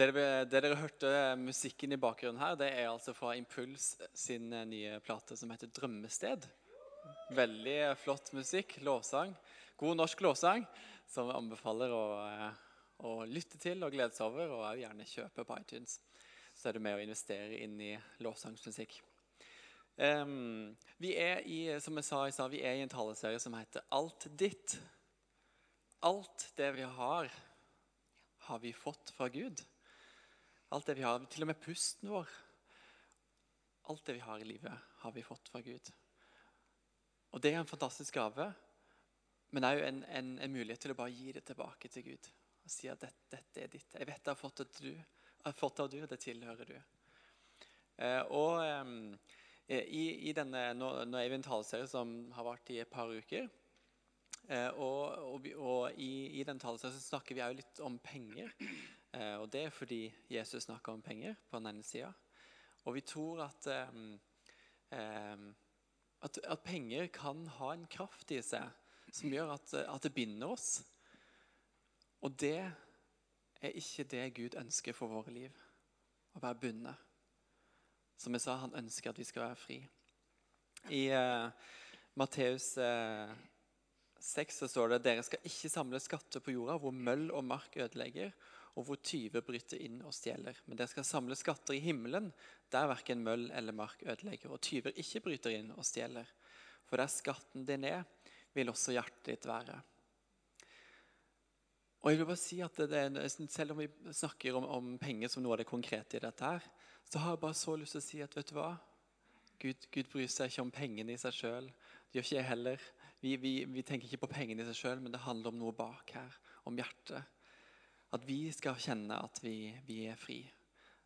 Det dere, hørte musikken i bakgrunnen her, det er altså fra Impuls sin eh, nye plate som heter 'Drømmested'. Veldig flott musikk. Lovsang. God norsk lovsang som vi anbefaler å, eh, å lytte til og glede seg over, og også gjerne kjøpe på iTunes. Så er du med å investere inn i lovsangsmusikk. Um, vi er i, som jeg sa jeg sa, vi er i en taleserie som heter 'Alt ditt'. Alt det vi har, har vi fått fra Gud. Alt det vi har, til og med pusten vår. Alt det vi har i livet, har vi fått fra Gud. Og det er en fantastisk gave, men òg en, en, en mulighet til å bare gi det tilbake til Gud. Og si at dette, dette er ditt. Jeg vet jeg har fått det, du, har fått det av du, og det tilhører du. Eh, og eh, i, i denne, nå, nå er vi en taleserie som har vart i et par uker. Eh, og, og, og i, i den taleserien snakker vi òg litt om penger. Eh, og det er fordi Jesus snakker om penger på den ene sida. Og vi tror at, em, em, at, at penger kan ha en kraft i seg som gjør at, at det binder oss. Og det er ikke det Gud ønsker for våre liv. Å være bundet. Som jeg sa, han ønsker at vi skal være fri. I uh, Matteus uh, 6 så står det dere skal ikke samle skatter på jorda hvor møll og mark ødelegger, og hvor tyver bryter inn og stjeler. Men dere skal samle skatter i himmelen, der verken møll eller mark ødelegger, og tyver ikke bryter inn og stjeler. For der skatten din er, vil også hjertet ditt være. Og jeg vil bare si at er- Selv om vi snakker om, om penger som noe av det konkrete i dette, her, så har jeg bare så lyst til å si at vet du hva? Gud, Gud bryr seg ikke om pengene i seg sjøl. Det gjør ikke jeg heller. Vi, vi, vi tenker ikke på pengene i seg sjøl, men det handler om noe bak her. Om hjertet. At vi skal kjenne at vi, vi er fri.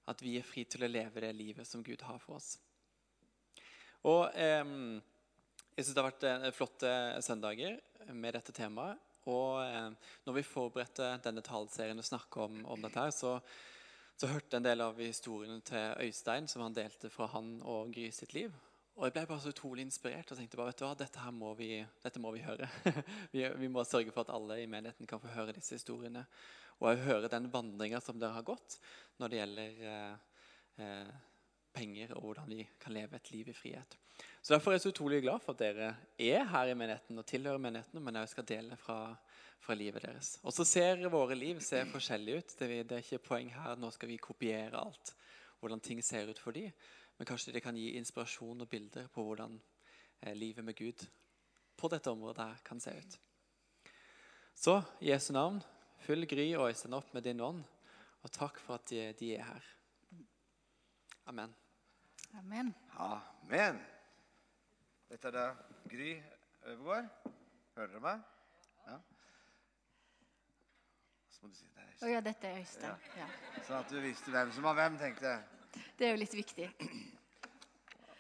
At vi er fri til å leve det livet som Gud har for oss. Og eh, Jeg syns det har vært eh, flotte søndager med dette temaet. Og eh, når vi forberedte denne taleserien og snakka om, om dette, her, så, så hørte jeg en del av historiene til Øystein som han delte fra han og Gry sitt liv. Og jeg ble bare så utrolig inspirert og tenkte bare, vet du hva, dette her må vi, dette må vi høre. vi, vi må sørge for at alle i menigheten kan få høre disse historiene. Og jeg høre den vandringa som dere har gått når det gjelder eh, eh, penger og hvordan vi kan leve et liv i frihet. Så Derfor er jeg så utrolig glad for at dere er her i menigheten og tilhører menigheten, men også skal dele fra, fra livet deres. Og så ser våre liv ser forskjellige ut. Det er ikke poeng her nå skal vi kopiere alt, hvordan ting ser ut for dem. Men kanskje det kan gi inspirasjon og bilder på hvordan eh, livet med Gud på dette området her kan se ut. Så i Jesu navn, fyll Gry og Øystein opp med din ånd, og takk for at de, de er her. Amen. Amen. Amen. Dette er da Gry Øvergård. Hører dere meg? Ja. Så må du si det er Å ja, dette er Øystein. Ja. Sånn at du visste hvem som var hvem, tenkte jeg. Det er jo litt viktig.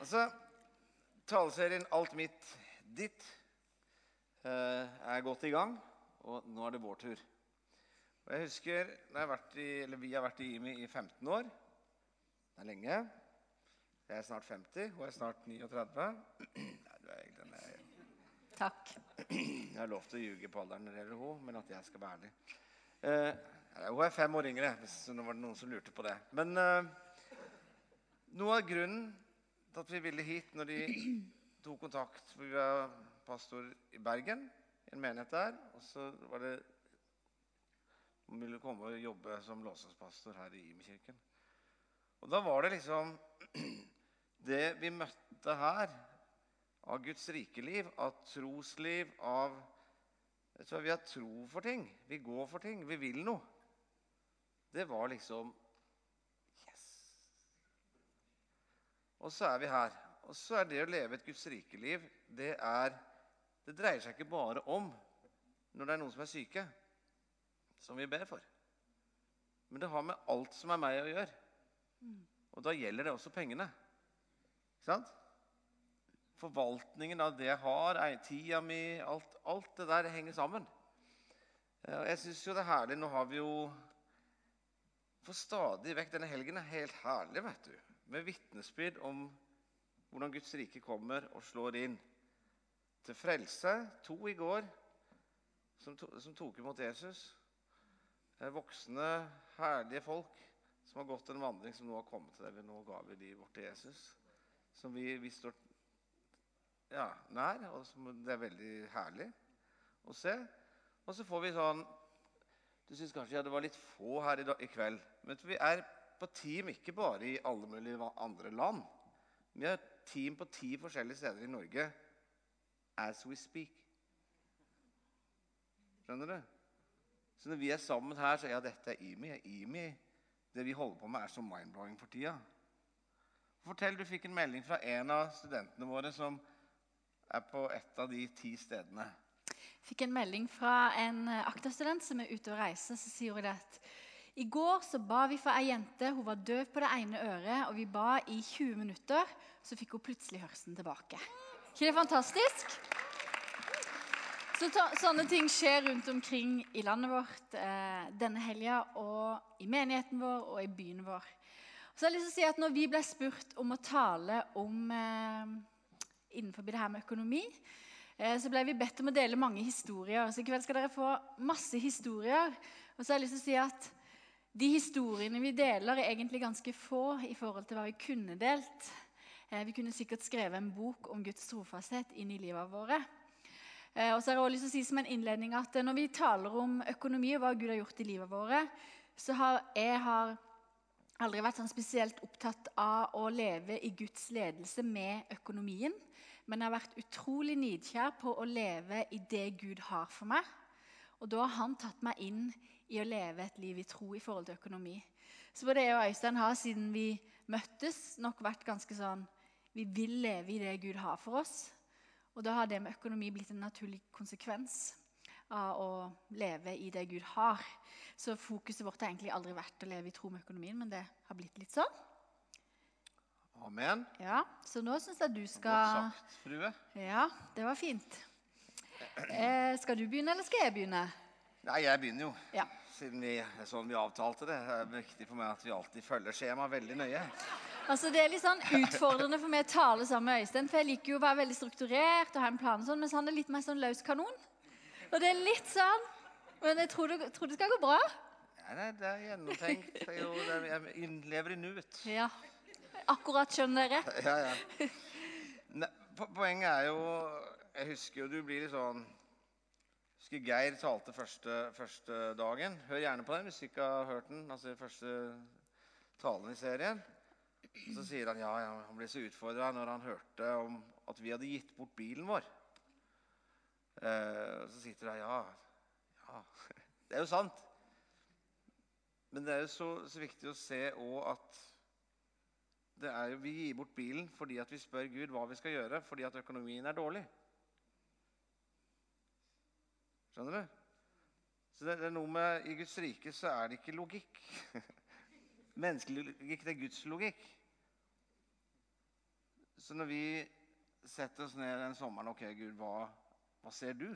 Altså, taleserien Alt mitt, ditt eh, er godt i gang, og nå er det vår tur. Og jeg husker jeg i, eller Vi har vært i IMI i 15 år. Det er lenge. Jeg er snart 50, hun er snart 39. Nei, du er egentlig nei, Takk. Jeg har lov til å ljuge på alderen når det gjelder henne, men at jeg skal være ærlig. Eh, hun er fem år yngre, hvis det var noen som lurte på det. Men eh, noe av grunnen til at vi ville hit når de tok kontakt for Vi var pastor i Bergen, i en menighet der. Og så var det Hun ville komme og jobbe som låsingspastor her i Imekirken. Og da var det liksom Det vi møtte her av Guds rikeliv, av trosliv, av du hva, Vi har tro for ting. Vi går for ting. Vi vil noe. Det var liksom Og så er vi her. Og så er det å leve et Guds rikeliv det, er, det dreier seg ikke bare om når det er noen som er syke, som vi ber for. Men det har med alt som er meg å gjøre. Og da gjelder det også pengene. Ikke sant? Forvaltningen av det jeg har, tida mi, alt, alt det der henger sammen. Eh, jeg syns jo det er herlig Nå har vi jo for stadig vekk denne helgen er helt herlig, vet du. Med vitnesbyrd om hvordan Guds rike kommer og slår inn. Til frelse. To i går som, to, som tok imot Jesus. Eh, Voksne, herlige folk som har gått en vandring som nå har kommet til eller Nå ga vi livet vårt til Jesus. Som vi, vi står ja, nær, og som det er veldig herlig å se. Og så får vi sånn Du syns kanskje ja, det var litt få her i, dag, i kveld. Men vi er på team ikke bare i alle mulige andre land. Vi er team på ti forskjellige steder i Norge as we speak. Skjønner du? Så når vi er sammen her, så er ja, dette er IMI. IMI. Det vi holder på med, er så mind-blowing for tida. Fortell, du fikk en melding fra en av studentene våre som er på et av de ti stedene. Jeg Fikk en melding fra en akta-student som er ute og reiser. Så sier hun at i går så ba vi for ei jente. Hun var døv på det ene øret, og vi ba i 20 minutter. Så fikk hun plutselig hørselen tilbake. ikke det fantastisk? Så ta, sånne ting skjer rundt omkring i landet vårt eh, denne helga, og i menigheten vår og i byen vår. Så jeg har lyst til å si at når vi ble spurt om å tale om eh, innenfor det her med økonomi, eh, så ble vi bedt om å dele mange historier. Så i kveld skal dere få masse historier. Og så har jeg lyst til å si at de historiene vi deler, er egentlig ganske få i forhold til hva vi kunne delt. Eh, Vi kunne sikkert skrevet en bok om Guds trofasthet inn i livet våre. Eh, Og så har jeg også lyst til å si som en innledning at eh, Når vi taler om økonomi og hva Gud har gjort i livet våre, så har jeg har aldri vært sånn spesielt opptatt av å leve i Guds ledelse med økonomien. Men jeg har vært utrolig nidkjær på å leve i det Gud har for meg. Og da har han tatt meg inn i å leve et liv i tro i forhold til økonomi. Så både jeg og Øystein har siden vi møttes, nok vært ganske sånn Vi vil leve i det Gud har for oss. Og da har det med økonomi blitt en naturlig konsekvens av å leve i det Gud har. Så fokuset vårt har egentlig aldri vært å leve i tro med økonomien, men det har blitt litt sånn. Amen. Ja, Så nå syns jeg du skal Godt sagt, frue. Ja, det var fint. Eh, skal du begynne, eller skal jeg begynne? Nei, jeg begynner jo. Ja. Siden vi, sånn vi avtalte det. Det er viktig for meg at vi alltid følger skjemaet veldig nøye. Altså, Det er litt sånn utfordrende for meg å tale sammen med Øystein, for jeg liker jo å være veldig strukturert og ha en plan, sånn, mens han er litt mer sånn løs kanon. Og det er litt sånn Men jeg tror det, tror det skal gå bra. Nei, nei, det er gjennomtenkt. Er jo, er, jeg lever i nuet. Ja. Akkurat, skjønner dere. Ja, ja. Ne, poenget er jo Jeg husker jo du blir litt sånn jeg husker Geir talte første, første dagen. Hør gjerne på den hvis du ikke har hørt den. altså første talen i serien. Så sier han ja, ja han ble så utfordra når han hørte om at vi hadde gitt bort bilen vår. Eh, så sitter han ja, ja. Det er jo sant. Men det er jo så, så viktig å se òg at jo, Vi gir bort bilen fordi vi spør Gud hva vi skal gjøre fordi økonomien er dårlig. Skjønner du? Så det, er noe med, I Guds rike så er det ikke logikk. Menneskelig logikk, det er Guds logikk. Så når vi setter oss ned den sommeren Ok, Gud, hva, hva ser du?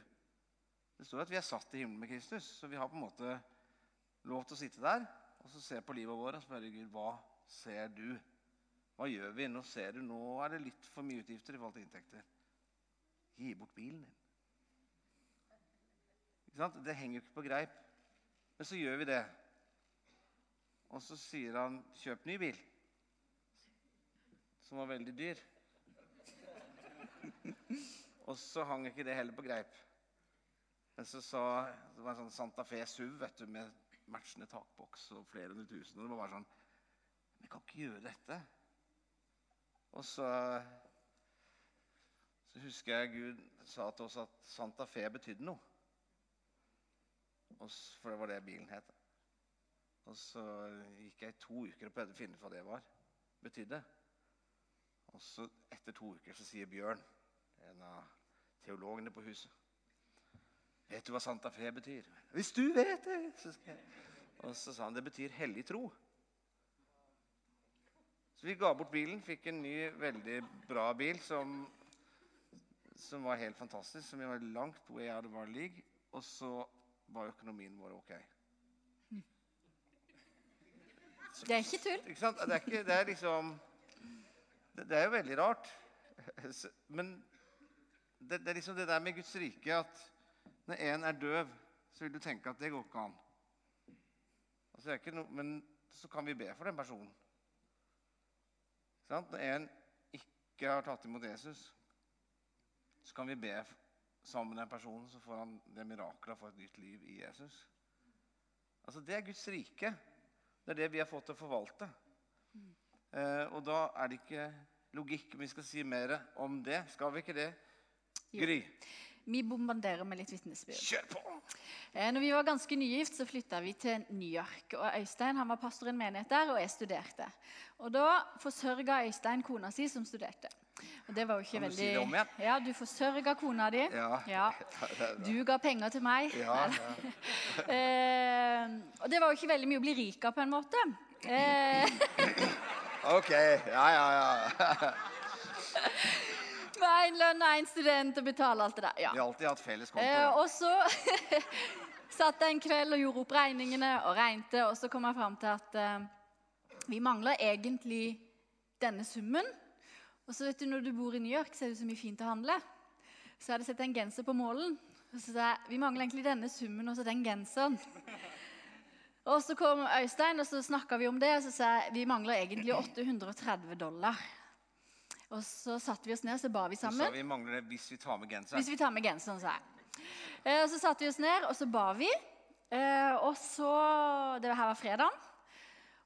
Det står at vi er satt i himmelen med Kristus, så vi har på en måte lov til å sitte der og så se på livet vårt og spørre Gud hva ser du? Hva gjør vi? Nå ser du, nå er det litt for mye utgifter i forhold til inntekter. Gi bort bilen din. Det henger jo ikke på greip. Men så gjør vi det. Og så sier han 'kjøp ny bil', som var veldig dyr. Og så hang ikke det heller på greip. Men så sa Det var en sånn Santa Fe SUV vet du, med matchende takboks og flere hundre tusen. Og det var bare sånn Vi kan ikke gjøre dette. Og så Så husker jeg Gud sa til oss at Santa Fe betydde noe. For det var det bilen het. Og så gikk jeg i to uker og prøvde å finne ut hva det var. betydde. Og så etter to uker så sier Bjørn, en av teologene på huset Vet du hva Santa Fe betyr? Hvis du vet det! Så skal jeg. Og så sa han det betyr hellig tro. Så vi ga bort bilen, fikk en ny, veldig bra bil som, som var helt fantastisk. Som vi var langt way out of our league. Og så var økonomien vår ok. Det er ikke tull. Ikke? Det er, ikke, det er liksom det, er jo veldig rart. Men det, det er liksom det der med Guds rike at når en er døv, så vil du tenke at det går ikke an. Altså, det ikke no, men så kan vi be for den personen. Når en ikke har tatt imot Jesus, så kan vi be f- sammen med den personen, så får han det mirakelet å få et nytt liv i Jesus. Altså, Det er Guds rike. Det er det vi har fått til å forvalte. Eh, og da er det ikke logikk vi skal si mer om det. Skal vi ikke det? Jo. Gry, Vi bombarderer med litt vitnesbyrd. kjør på! Eh, Når vi var ganske nygift, så flytta vi til New York. og Øystein han var pastor i en menighet der, og jeg studerte. Og Da forsørga Øystein kona si, som studerte. Og det var jo ikke veldig... si? Ja, Du forsørga kona di. Ja. Ja. Du ga penger til meg. Ja, ja. Eh, og det var jo ikke veldig mye å bli rik av, på en måte. Eh, Ok. Ja, ja, ja. Med én lønn og én student og betale alt det der. Ja. Vi har alltid hatt felles konto. Eh, og så satt jeg en kveld og gjorde opp regningene og regnte, og så kom jeg fram til at eh, vi mangler egentlig denne summen. Og så vet du, når du bor i New York, så er det så mye fint å handle. Så jeg hadde sett en genser på målen. Og så sa jeg vi mangler egentlig denne summen og så den genseren. Og så kom Øystein, og så snakka vi om det. Og så sa jeg vi mangler egentlig 830 dollar. Og så satte vi oss ned så ba vi sammen. Så vi mangler det hvis vi tar med genseren. Hvis vi tar med genseren, sa jeg. Eh, og så satte vi oss ned, og så ba vi. Eh, og så Det her var fredag.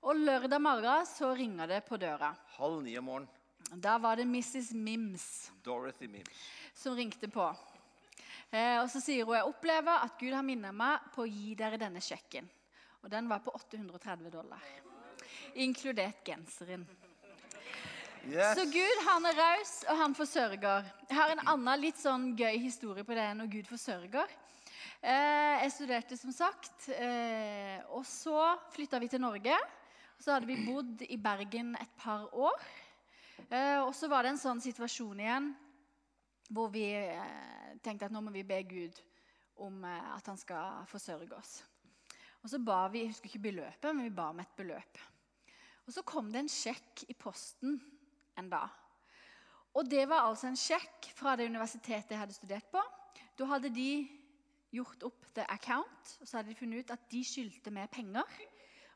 Og lørdag morgen så ringer det på døra. Halv ni om morgenen. Da var det Mrs. Mims Dorothy Mims. som ringte på. Eh, og så sier hun jeg opplever at Gud har minnet meg på å gi dere denne sjekken. Og den var på 830 dollar. Inkludert genseren. Yes. Så Gud han er raus, og han forsørger. Jeg har en annen litt sånn gøy historie på det når Gud forsørger. Eh, jeg studerte som sagt, eh, og så flytta vi til Norge. Så hadde vi bodd i Bergen et par år. Eh, og så var det en sånn situasjon igjen hvor vi eh, tenkte at nå må vi be Gud om eh, at han skal forsørge oss. Og så ba vi, jeg husker ikke beløpet, men vi ba om et beløp. Og så kom det en sjekk i posten en dag. Og det var altså en sjekk fra det universitetet jeg hadde studert på. Da hadde de gjort opp the account, og så hadde de funnet ut at de skyldte meg penger.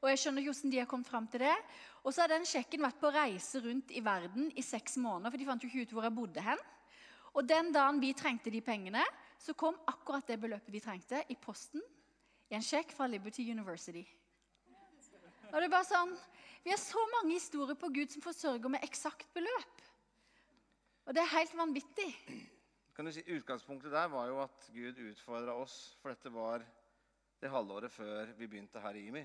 Og jeg skjønner ikke hvordan de har kommet fram til det. Og så har den sjekken vært på reise rundt i verden i seks måneder, for de fant jo ikke ut hvor jeg bodde hen. Og den dagen vi trengte de pengene, så kom akkurat det beløpet vi trengte, i posten i en sjekk fra Liberty University. Og det er bare sånn, Vi har så mange historier på Gud som forsørger med eksakt beløp. Og det er helt vanvittig. Kan du si, Utgangspunktet der var jo at Gud utfordra oss, for dette var det halvåret før vi begynte her i IMI.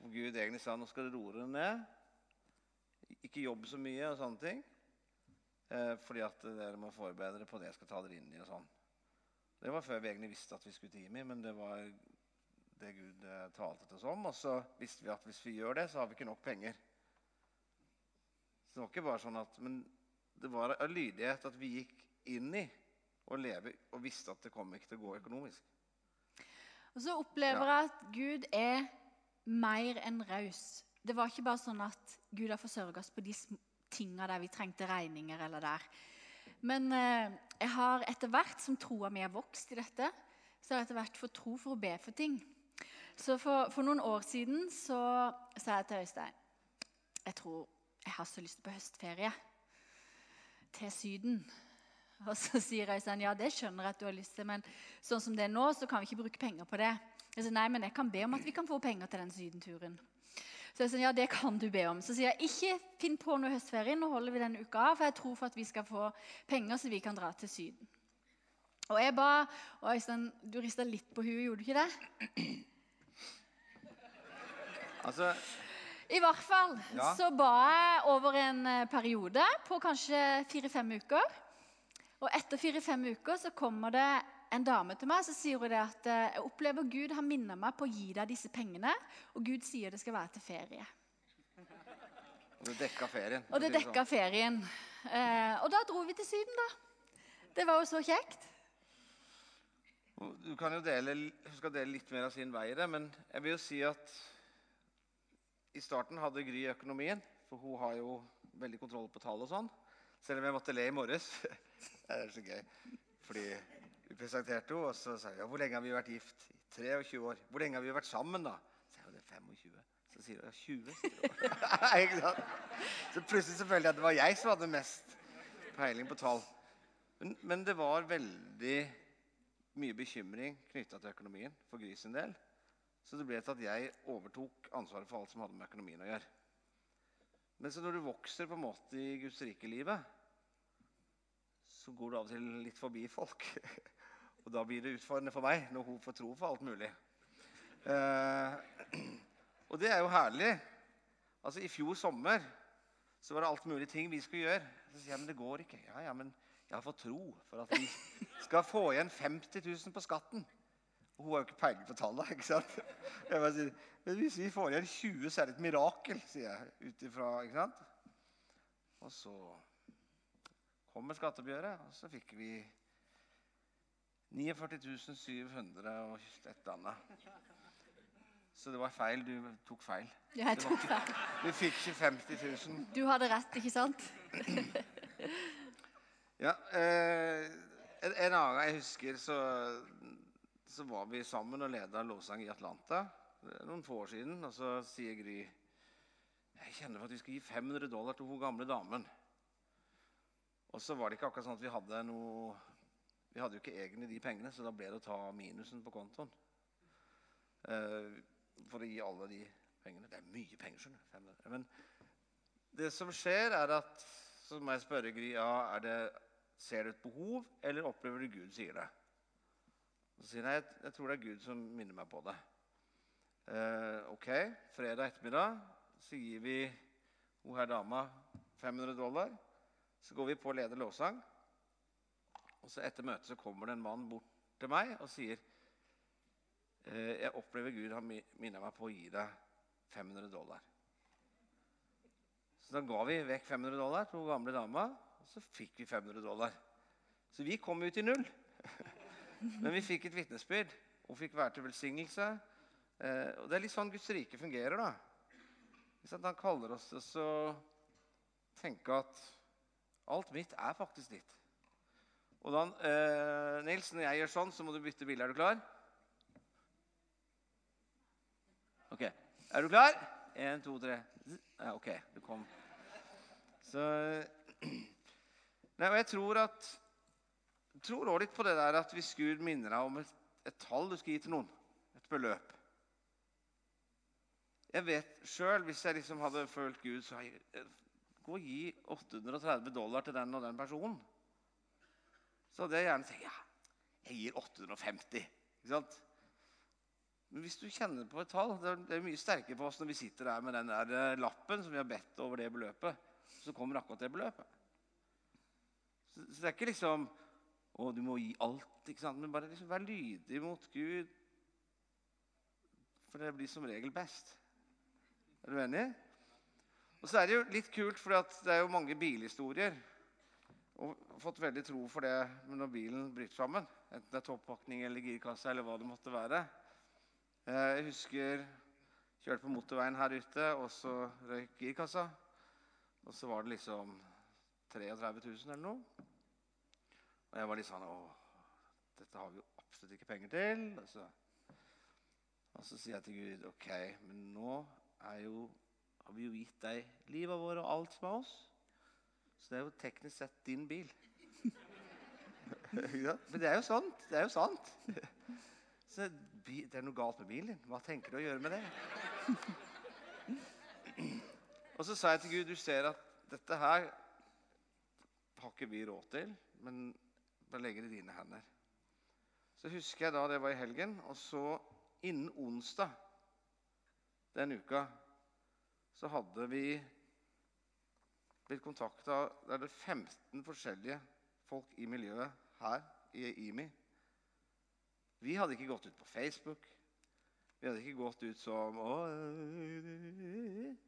Hvor Gud egentlig sa nå skal dere roe deg ned, ikke jobbe så mye og sånne ting. Eh, fordi at dere må forberede dere på det jeg skal ta dere inn i. og sånn. Det var før vi egentlig visste at vi skulle til IMI, men det var det Gud eh, talte til oss om. Og så visste vi at hvis vi gjør det, så har vi ikke nok penger. Så det var ikke bare sånn at, Men det var av lydighet at vi gikk inn i å leve og visste at det kom ikke til å gå økonomisk. Og så opplever jeg at Gud er mer enn raus. Det var ikke bare sånn at Gud har forsørga oss på de tinga der vi trengte regninger eller der. Men eh, jeg har etter hvert som troa mi har vokst i dette, så har jeg etter hvert fått tro for å be for ting. Så for, for noen år siden så sa jeg til Øystein jeg tror jeg har så lyst på høstferie til Syden. Og så sier Øystein ja, det skjønner jeg at du har lyst til, men sånn som det er nå, så kan vi ikke bruke penger på det. Jeg sier nei, men jeg kan be om at vi kan få penger til den sydenturen. Så jeg sier ja, det kan du be om. Så sier jeg ikke finn på noe høstferie, nå holder vi denne uka av, for jeg tror for at vi skal få penger så vi kan dra til Syden. Og jeg ba, og Øystein, du rista litt på huet, gjorde du ikke det? Altså, I hvert fall Ja. så ba jeg over en eh, periode på kanskje fire-fem uker. Og etter fire-fem uker så kommer det en dame til meg så sier hun det at eh, jeg opplever Gud har minnet meg på å gi deg disse pengene, og Gud sier det skal være til ferie. og det dekka ferien. Og det si dekka ferien. Eh, og da dro vi til Syden, da. Det var jo så kjekt. sånn. Du kan jo dele, hun skal dele litt mer av sin vei i det, men jeg vil jo si at i starten hadde Gry økonomien, for hun har jo veldig kontroll på tall og sånn. Selv om jeg måtte le i morges. det er så gøy. Fordi vi presenterte henne, og så sa hun ja, hvor lenge har vi vært gift? I 23 år. Hvor lenge har vi vært sammen, da? Så jeg, det 25? Så sier hun ja, 20. sier hun. Ikke sant? Så plutselig så følte jeg at det var jeg som hadde mest peiling på tall. Men, men det var veldig mye bekymring knytta til økonomien for Gry sin del. Så det ble til at jeg overtok ansvaret for alt som hadde med økonomien å gjøre. Men så når du vokser på en måte i Guds rike-livet, så går du av og til litt forbi folk. Og da blir det utfordrende for meg når hun får tro for alt mulig. Eh, og det er jo herlig. Altså I fjor sommer så var det alt mulig ting vi skulle gjøre. Så sier jeg men det går ikke. Ja, ja, men jeg har fått tro for at vi skal få igjen 50 000 på skatten. Og hun har jo ikke peiling på tallene. ikke sant? Jeg bare sier, men hvis vi får igjen 20, så er det et mirakel, sier jeg. Ut ifra, ikke sant? Og så kommer skatteoppgjøret, og så fikk vi 49 700 og et annet. Så det var feil. Du tok feil. Jeg tok ikke- feil. Du fikk ikke 50 000. Du hadde rett, ikke sant? Ja, eh, en, en annen jeg husker, så, så var vi sammen og leda lovsang i Atlanta. Noen få år siden. Og så sier Gry jeg kjenner for at vi skal gi 500 dollar til hun gamle damen. Og så var det ikke akkurat sånn at vi hadde noe Vi hadde jo ikke egentlig de pengene, så da ble det å ta minusen på kontoen. Uh, for å gi alle de pengene. Det er mye penger, skjønner du. Men det som skjer, er at Så må jeg spørre Gry ja, det, Ser du et behov, eller opplever du Gud sier det? Så sier jeg jeg, jeg tror det er Gud som minner meg på det. Uh, ok, fredag ettermiddag så gir vi hun her dama 500 dollar. Så går vi på leder lede lovsang. Og så etter møtet så kommer det en mann bort til meg og sier eh, Jeg opplever Gud har minnet meg på å gi deg 500 dollar. Så da ga vi vekk 500 dollar til den gamle dama, og så fikk vi 500 dollar. Så vi kom ut i null. Men vi fikk et vitnesbyrd og fikk være til velsignelse. Eh, og Det er litt sånn Guds rike fungerer. da. Han kaller oss til å tenke at alt mitt er faktisk ditt. Og da, eh, Nils, når jeg gjør sånn, så må du bytte bilde. Er du klar? Ok. Er du klar? Én, to, tre. Ja, ok, du kom. Så Nei, og jeg tror at tror også litt på det der at hvis Gud minner deg om et, et tall du skal gi til noen, et beløp Jeg vet sjøl, hvis jeg liksom hadde følt Gud, så hadde jeg Gå og gi 830 dollar til den og den personen. Så hadde jeg gjerne tenkt ja, jeg gir 850. Ikke sant? Men hvis du kjenner på et tall Det er, mye sterkere for oss når vi sitter der med den der eh, lappen som vi har bedt over det beløpet. Så kommer akkurat det beløpet. Så, så det er ikke liksom Å, du må gi alt. ikke sant? Men bare liksom vær lydig mot Gud. For det blir som regel best. Er du enig? Og så er det jo litt kult, for det er jo mange bilhistorier. Og fått veldig tro for det når bilen bryter sammen. Enten det er toppakning eller girkasse eller hva det måtte være. Eh, Jeg husker kjørte på motorveien her ute, og så røyk girkassa. Og så var det liksom 33 000 eller noe. Og jeg var litt sånn Å, dette har vi jo absolutt ikke penger til. Og så, og så sier jeg til Gud OK, men nå jo, har vi jo gitt deg livet vårt og alt som er oss. Så det er jo teknisk sett din bil. ja. Men det er jo sant. Det er jo sant. Så det er noe galt med bilen din. Hva tenker du å gjøre med det? Og så sa jeg til Gud, du ser at dette her har ikke vi råd til, men bare legger det i dine hender. Så husker jeg da det var i helgen, og så innen onsdag den uka så hadde vi blitt kontakta Det er det 15 forskjellige folk i miljøet her i IMI. Vi hadde ikke gått ut på Facebook. Vi hadde ikke gått ut som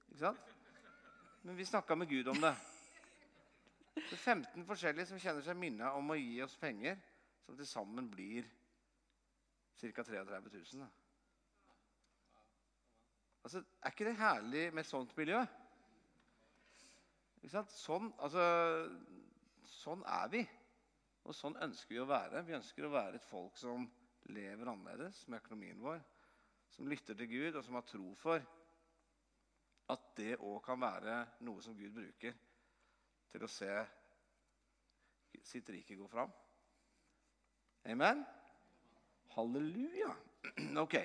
Ikke sant? Men vi snakka med Gud om det. Det er 15 forskjellige som kjenner seg minna om å gi oss penger, som til sammen blir ca. 33 000. Altså, er ikke det herlig med et sånt miljø? Sånn, altså, sånn er vi. Og sånn ønsker vi å være. Vi ønsker å være et folk som lever annerledes med økonomien vår. som lytter til Gud, og som har tro for at det òg kan være noe som Gud bruker til å se sitt rike gå fram. Amen? Halleluja. Ok,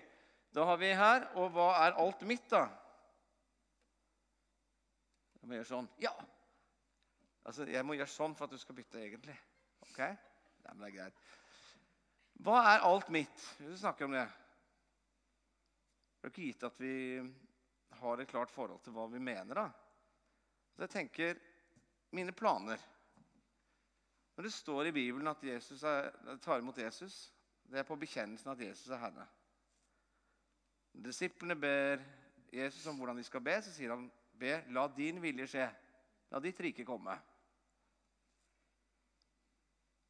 da har vi her. Og hva er alt mitt, da? Jeg må gjøre sånn. Ja! Altså, Jeg må gjøre sånn for at du skal bytte, egentlig. Ok? Nei, men det er greit. Hva er alt mitt? Vi snakker om det. Det er ikke gitt at vi har et klart forhold til hva vi mener. da. Så jeg tenker mine planer. Når det står i Bibelen at Jesus er, tar imot Jesus, det er på bekjennelsen at Jesus er Herre. Disiplene ber Jesus om hvordan de skal be, så sier han be, la din vilje skje. La ditt rike komme.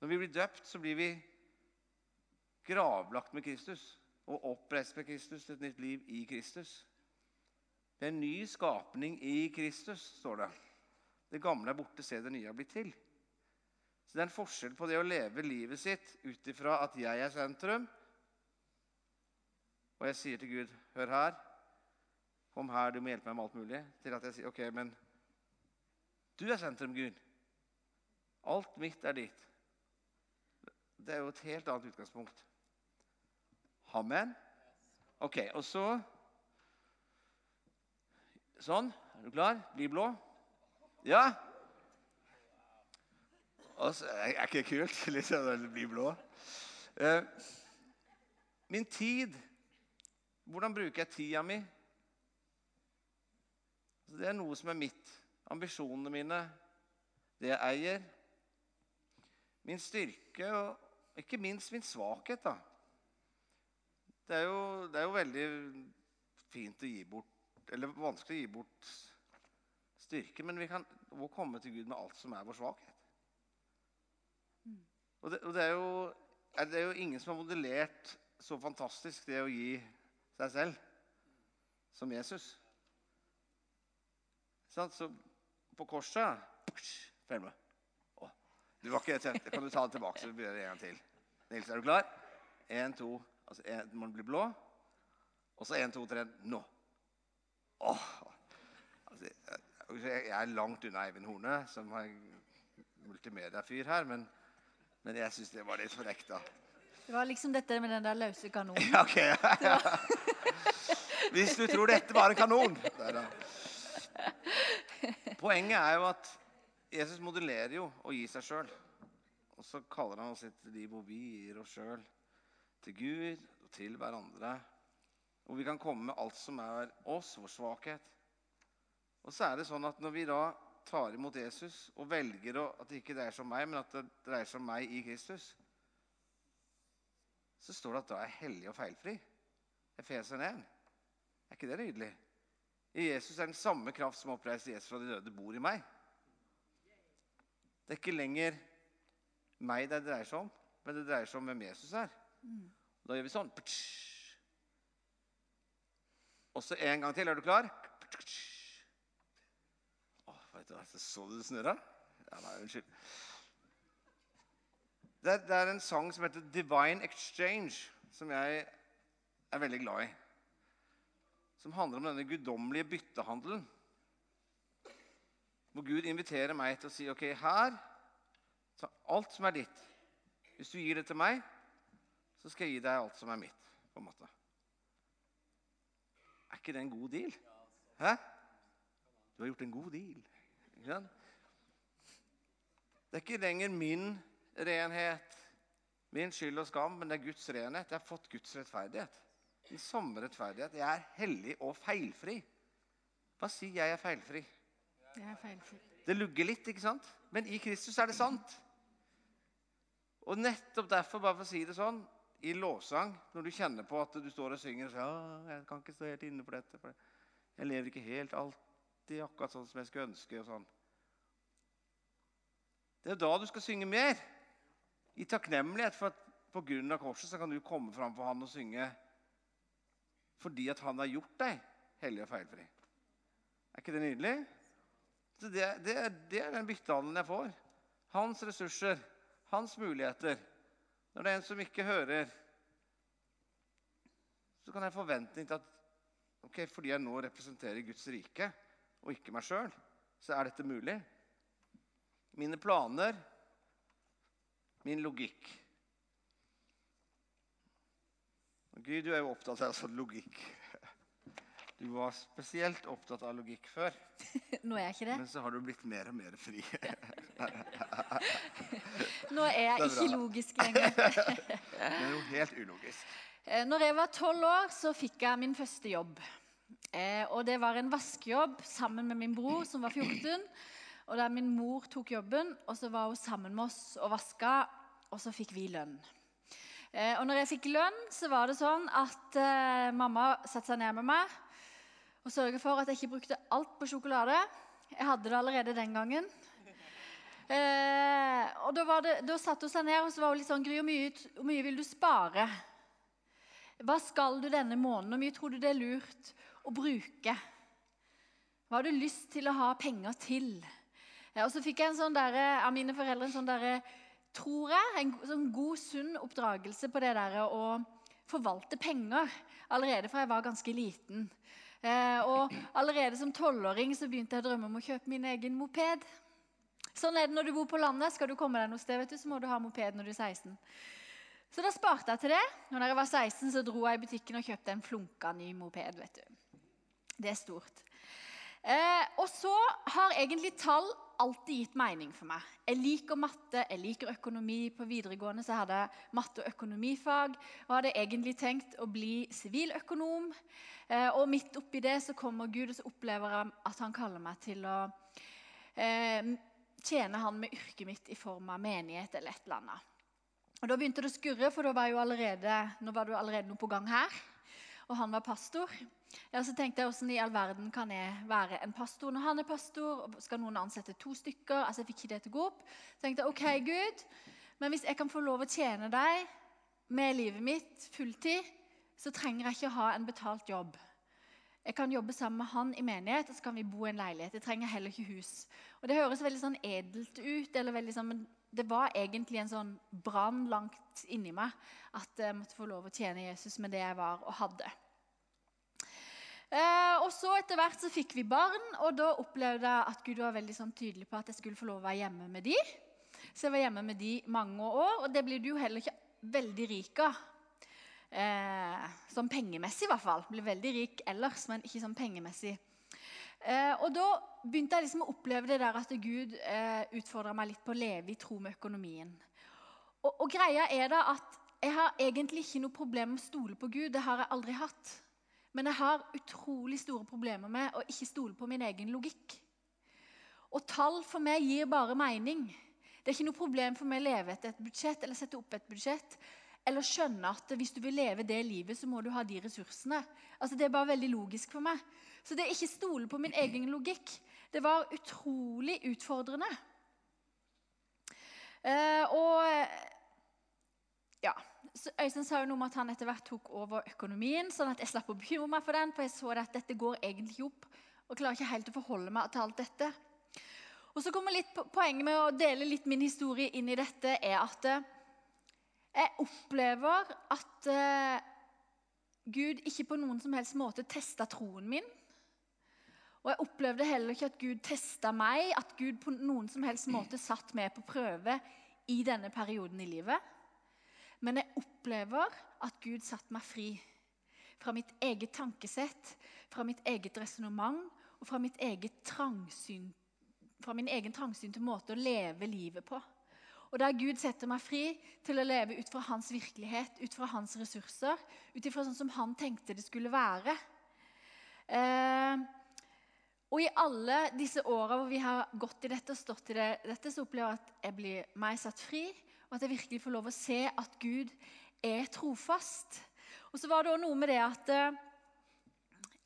Når vi blir døpt, så blir vi gravlagt med Kristus og oppreist med Kristus til et nytt liv i Kristus. Det er en ny skapning i Kristus, står det. Det gamle er borte, se det nye er blitt til. Så Det er en forskjell på det å leve livet sitt ut ifra at jeg er sentrum, og jeg sier til Gud, hør her, kom her, du må hjelpe meg med alt mulig, til at jeg sier, ok, men du er sentrum, Gud. Alt mitt er ditt. Det er jo et helt annet utgangspunkt. Amen. Ok, og så Sånn. Er du klar? Bli blå? Ja? Så, er ikke det kult? Sånn bli blå. Eh, min tid Hvordan bruker jeg tida mi? Altså, det er noe som er mitt. Ambisjonene mine, det jeg eier. Min styrke og ikke minst min svakhet. da. Det er jo, det er jo veldig fint å gi bort Eller vanskelig å gi bort styrke, men vi kan også komme til Gud med alt som er vår svakhet. Og, det, og det, er jo, det er jo ingen som har modellert så fantastisk det å gi seg selv som Jesus. Så på korset Ferme. Du var ikke helt Kan du ta det tilbake, så blir det en gang til? Nils, er du klar? Én, to altså en, Man blir blå. Og så én, to, tre Nå. Åh, altså, jeg er langt unna Eivind Horne, som er multimediafyr her, men, men jeg syns det var litt frekt, da. Det var liksom dette med den der løse kanonen. Ja, ok. Hvis du tror dette var en kanon. Poenget er jo at Jesus modellerer jo å gi seg sjøl. Og så kaller han sitt liv hvor vi gir oss sjøl til Gud og til hverandre. Og vi kan komme med alt som er oss, vår svakhet. Og så er det sånn at når vi da tar imot Jesus og velger å, at det ikke dreier seg om meg, men at det dreier seg om meg i Kristus, så står det at da er jeg hellig og feilfri. Efeser 1. Er ikke det nydelig? I Jesus er den samme kraft som oppreiste Jesus fra de døde, bor i meg. Det er ikke lenger meg det dreier seg om, men det dreier seg om hvem Jesus er. Da gjør vi sånn. Og så en gang til. Er du klar? Åh, vet du, Så du det snurra? Ja, nei, unnskyld. Det er, det er, en sang som heter 'Divine Exchange', som jeg er veldig glad i. Som handler om denne guddommelige byttehandelen. Hvor Gud inviterer meg til å si ok, her så Alt som er ditt. Hvis du gir det til meg, så skal jeg gi deg alt som er mitt. på en måte. Er ikke det en god deal? Hæ? Du har gjort en god deal. Det er ikke lenger min renhet, min skyld og skam, men det er Guds renhet. Jeg har fått Guds rettferdighet. Den samme rettferdighet. Jeg er hellig og feilfri. Hva sier jeg er feilfri? Jeg er feilfri. Det lugger litt, ikke sant? Men i Kristus er det sant. Og nettopp derfor, bare for å si det sånn, i lovsang, når du kjenner på at du står og synger og sier ja, 'Jeg kan ikke stå helt inne for dette, for jeg lever ikke helt alltid akkurat sånn som jeg skulle ønske.' og sånn. Det er da du skal synge mer. I takknemlighet for at på grunn av korset så kan du komme fram for han og synge fordi at han har gjort deg hellig og feilfri. Er ikke det nydelig? Så det, det, det er den byttehandelen jeg får. Hans ressurser, hans muligheter. Når det er en som ikke hører, så kan jeg ha forventning at ok, fordi jeg nå representerer Guds rike og ikke meg sjøl, så er dette mulig. Mine planer, min logikk. Og Gud, du er jo opptatt av sånn logikk. Du var spesielt opptatt av logikk før, Nå er jeg ikke det. men så har du blitt mer og mer fri. Nå er jeg er ikke logisk lenger. Det er jo helt ulogisk. Eh, Når jeg var tolv år, så fikk jeg min første jobb. Eh, og det var en vaskejobb sammen med min bror, som var 14. Og der min mor tok jobben, og så var hun sammen med oss og vaska, og så fikk vi lønn. Eh, og når jeg fikk lønn, så var det sånn at eh, mamma satte seg ned med meg og sørget for at jeg ikke brukte alt på sjokolade. Jeg hadde det allerede den gangen. Eh, og da, var da satte hun seg ned og så var hun litt sånn Gry, hvor mye, hvor mye vil du spare? Hva skal du denne måneden? Hvor mye tror du det er lurt å bruke? Hva har du lyst til å ha penger til? Ja, og så fikk jeg en sånn der, av mine foreldre en sånn der, tror jeg, en sånn god, sunn oppdragelse på det der å forvalte penger allerede fra jeg var ganske liten. Eh, og allerede som tolvåring så begynte jeg å drømme om å kjøpe min egen moped. Sånn er det når du bor på landet. Skal du komme deg noe sted, vet du, så må du ha moped når du er 16. Så da sparte jeg til det. Når jeg var 16, så dro jeg i butikken og kjøpte en flunka ny moped. vet du. Det er stort. Eh, og så har egentlig tall alltid gitt mening for meg. Jeg liker matte, jeg liker økonomi. På videregående så hadde jeg matte- og økonomifag og hadde egentlig tenkt å bli siviløkonom. Eh, og midt oppi det så kommer Gud, og så opplever jeg at han kaller meg til å eh, tjene han med yrket mitt i form av menighet eller et eller annet. Og Da begynte det å skurre, for da var jo allerede, nå var det jo allerede noe på gang her. Og han var pastor. Ja, så tenkte jeg, Hvordan i all verden kan jeg være en pastor når han er pastor? og Skal noen ansette to stykker? Altså, Jeg fikk ikke det til å gå opp. Så tenkte jeg, ok, Gud, men hvis jeg kan få lov å tjene deg med livet mitt fulltid, så trenger jeg ikke ha en betalt jobb. Jeg kan jobbe sammen med han i menighet, og så kan vi bo i en leilighet. Jeg trenger heller ikke hus. Og Det høres veldig sånn edelt ut, eller veldig sånn, det var egentlig en sånn brann langt inni meg at jeg måtte få lov å tjene Jesus med det jeg var og hadde. Eh, og så Etter hvert så fikk vi barn, og da opplevde jeg at Gud var veldig sånn tydelig på at jeg skulle få lov å være hjemme med de. Så jeg var hjemme med de mange år, og det blir du jo heller ikke veldig rik av. Eh, sånn pengemessig, i hvert fall. Blir veldig rik ellers, men ikke sånn pengemessig. Eh, og da begynte jeg liksom å oppleve det der at Gud eh, utfordra meg litt på å leve i tro med økonomien. Og, og greia er da at jeg har egentlig ikke noe problem med å stole på Gud. Det har jeg aldri hatt. Men jeg har utrolig store problemer med å ikke stole på min egen logikk. Og tall for meg gir bare mening. Det er ikke noe problem for meg å leve etter et budsjett eller sette opp et budsjett. Eller skjønne at hvis du vil leve det livet, så må du ha de ressursene. Altså Det er bare veldig logisk for meg. Så det er ikke stole på min egen logikk. Det var utrolig utfordrende. Eh, og ja, så Øystein sa jo noe om at han etter hvert tok over økonomien, sånn at jeg slapp å bekymre meg for den, for jeg så at dette går egentlig opp. Og klarer ikke helt å forholde meg til alt dette. Og så kommer litt Poenget med å dele litt min historie inn i dette er at eh, jeg opplever at eh, Gud ikke på noen som helst måte testa troen min. Og jeg opplevde heller ikke at Gud testa meg, at Gud på noen som helst måte satt meg på prøve i denne perioden i livet. Men jeg opplever at Gud satte meg fri fra mitt eget tankesett, fra mitt eget resonnement og fra, eget trangsyn, fra min egen trangsynte måte å leve livet på. Og der Gud setter meg fri til å leve ut fra hans virkelighet, ut fra hans ressurser, ut ifra sånn som han tenkte det skulle være. Eh, og i alle disse åra hvor vi har gått i dette og stått i det, dette, så opplever jeg at jeg blir meg satt fri, og at jeg virkelig får lov å se at Gud er trofast. Og så var det også noe med det at eh,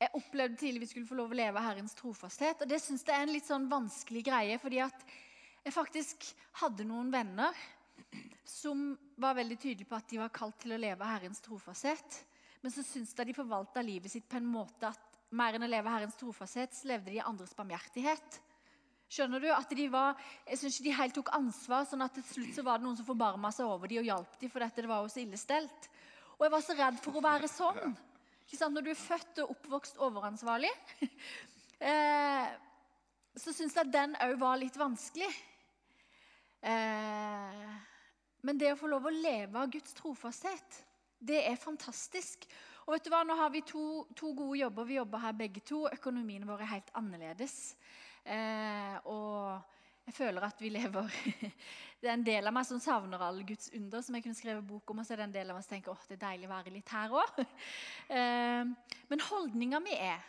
jeg opplevde tidlig vi skulle få lov å leve Herrens trofasthet. Og det syns jeg er en litt sånn vanskelig greie, fordi at jeg faktisk hadde noen venner som var veldig tydelige på at de var kalt til å leve Herrens trofasthet. Men så syns de de forvalta livet sitt på en måte at mer enn å leve Herrens trofasthet, så levde de i andres barmhjertighet. Skjønner du? At de var, jeg synes ikke de helt tok ansvar, sånn at til slutt så var det noen som forbarma seg over dem og hjalp dem, for dette det var jo så ille stelt. Og jeg var så redd for å være sånn. Ikke sant? Når du er født og oppvokst overansvarlig, eh, så syns jeg den òg var litt vanskelig. Eh, men det å få lov å leve av Guds trofasthet, det er fantastisk. Og vet du hva, Nå har vi to, to gode jobber. Vi jobber her begge to. Økonomien vår er helt annerledes. Eh, og jeg føler at vi lever Det er en del av meg som savner alle Guds under, som jeg kunne skrevet bok om. Og så er det en del av meg som tenker åh, det er deilig å være litt her òg. Eh, men holdninga mi er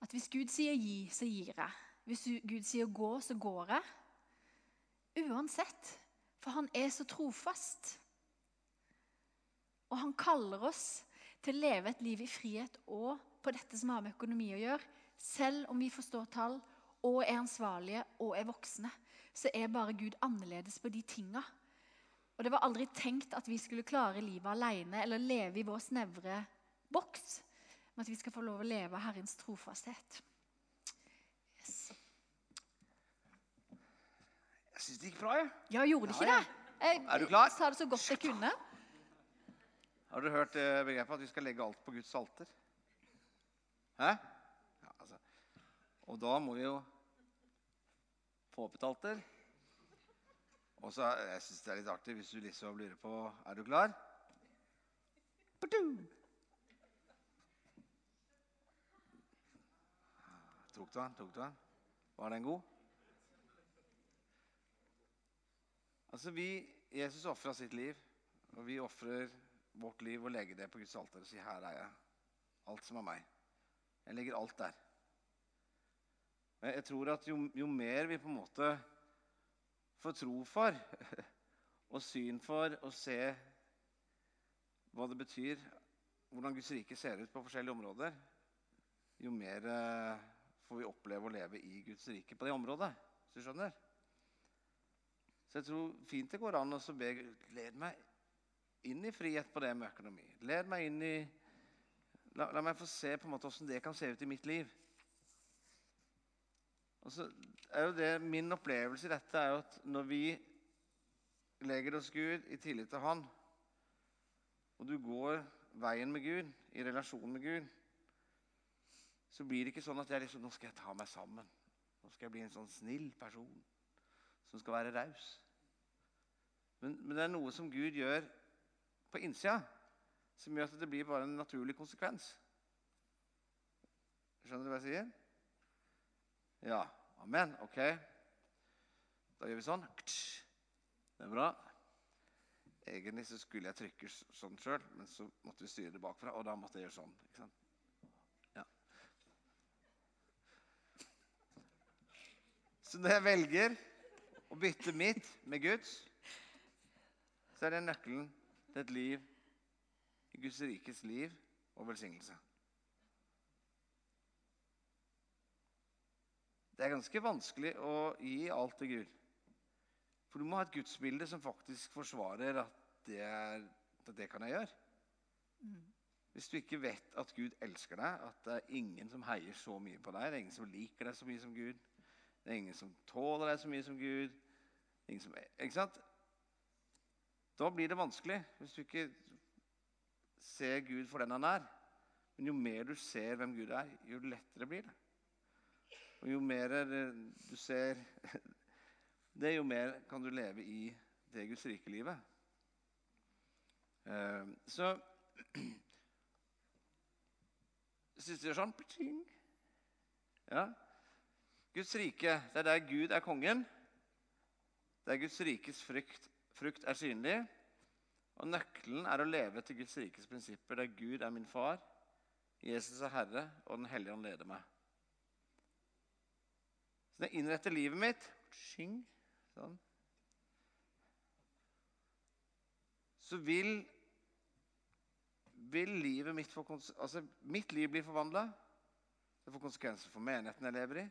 at hvis Gud sier gi, så gir jeg. Hvis Gud sier gå, så går jeg. Uansett. For han er så trofast. Og han kaller oss til å leve et liv i frihet og på dette som har med økonomi å gjøre. Selv om vi forstår tall og er ansvarlige og er voksne, så er bare Gud annerledes på de tinga. Og det var aldri tenkt at vi skulle klare livet alene eller leve i vår snevre boks, men at vi skal få lov å leve av Herrens trofasthet. Yes. Jeg syns det gikk bra, jeg. Ja, gjorde det ikke Ja, det? Jeg Er du klar? sa det så godt jeg kunne. Har dere hørt eh, begrepet at vi skal legge alt på Guds alter? Hæ? Ja, altså. Og da må vi jo få opp et alter. Og så er- Jeg syns det er litt artig hvis du liksom lurer på Er du klar? Badoo! Tok du den? Tok du den? Var den god? Altså, vi, Jesus ofra sitt liv, og vi ofrer vårt liv og legger det på Guds alter og sier 'Her er jeg. Alt som er meg.' Jeg legger alt der. Jeg tror at jo, jo mer vi på en måte får tro for og syn for å se hva det betyr, hvordan Guds rike ser ut på forskjellige områder, jo mer eh, får vi oppleve å leve i Guds rike på det området. Hvis du skjønner? Så jeg tror fint det går an å be Led meg inn i frihet på det med økonomi. Led meg inn i La, la meg få se på en måte hvordan det kan se ut i mitt liv. Og så er jo det Min opplevelse i dette er jo at når vi legger oss Gud i tillit til Han, og du går veien med Gud, i relasjon med Gud, så blir det ikke sånn at jeg liksom, nå skal jeg ta meg sammen. Nå skal jeg bli en sånn snill person som skal være raus. Men, men det er noe som Gud gjør på innsida, som gjør at det blir bare en naturlig konsekvens. Skjønner du hva jeg sier? Ja. Amen. Ok. Da gjør vi sånn. Det er bra. Egentlig så skulle jeg trykke sånn sjøl, men så måtte vi styre det bakfra, og da måtte jeg gjøre sånn. ikke sant? Ja. Så når jeg velger å bytte mitt med Guds, så er det nøkkelen til et liv i Guds rikes liv og velsignelse. Det er ganske vanskelig å gi alt til Gud. For du må ha et gudsbilde som faktisk forsvarer at det, er, at det kan jeg gjøre. Hvis du ikke vet at Gud elsker deg, at det er ingen som heier så mye på deg, det er ingen som liker deg så mye som Gud, det er ingen som tåler deg så mye som Gud ingen som, Ikke sant? Da blir det vanskelig hvis du ikke ser Gud for den han er. Men jo mer du ser hvem Gud er, jo lettere blir det. Og jo mer du ser det, jo mer kan du leve i det Guds rike livet. Eh, Så Syns du det er sånn? Ja. Guds rike, det er der Gud er kongen. Det er Guds rikes frukt, frukt er synlig. Og nøkkelen er å leve etter Guds rikes prinsipper, der Gud er min far, Jesus er Herre, og Den hellige ånd leder meg. Så når jeg innretter livet mitt sånn, Så vil, vil livet mitt få altså, Mitt liv blir forvandla. Det får konsekvenser for menigheten jeg lever i.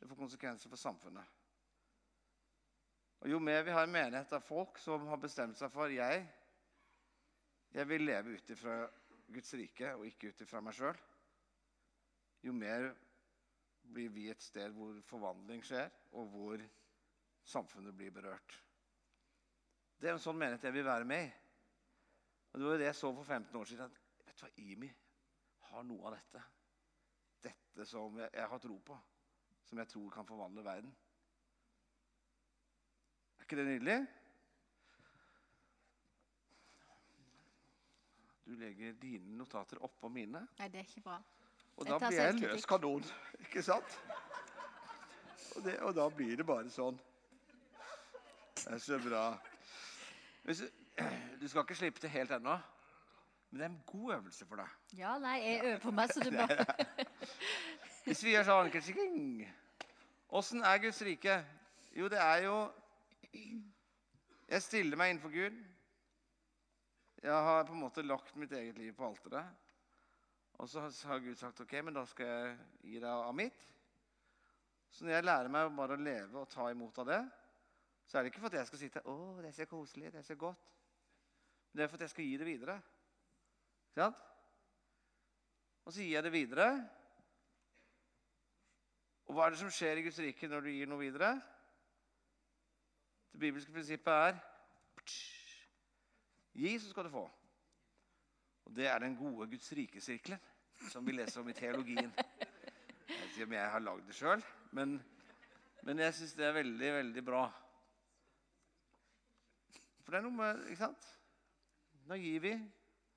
Det får konsekvenser for samfunnet. Og Jo mer vi har en menighet av folk som har bestemt seg for jeg, jeg vil leve ut ifra Guds rike og ikke ut ifra meg sjøl, jo mer blir vi et sted hvor forvandling skjer, og hvor samfunnet blir berørt. Det er en sånn menighet jeg vil være med i. Og Det var jo det jeg så for 15 år siden. at, vet du hva, Imi har noe av dette. Dette som jeg, jeg har tro på. Som jeg tror kan forvandle verden. Er ikke det nydelig? Du legger dine notater oppå mine. Nei, det er ikke bra. Og da blir jeg en løs kanon. Ikke sant? Og, det, og da blir det bare sånn. Det er så bra. Hvis du, skal ikke slippe til helt ennå, men det er en god øvelse for deg. Ja, nei, jeg øver på meg, så du bare Hvis vi gjør sånn. Åssen er Guds rike? Jo, det er jo Jeg stiller meg innenfor Gud. Jeg har på en måte lagt mitt eget liv på alteret. Og så har Gud sagt ok, men da skal jeg gi deg av mitt. Så når jeg lærer meg bare å leve og ta imot av det, så er det ikke for at jeg skal sitte å, det er så koselig, det er så godt. Men det er for at jeg skal gi det videre. Ikke sant? Og så gir jeg det videre. Og hva er det som skjer i Guds rike når du gir noe videre? Det bibelske prinsippet er Gi, så skal du få. Og det er den gode Guds rike-sirkelen som vi leser om i teologien. Jeg vet ikke om jeg har lagd det sjøl, men, men jeg syns det er veldig, veldig bra. For det er noe med Ikke sant? Nå gir vi,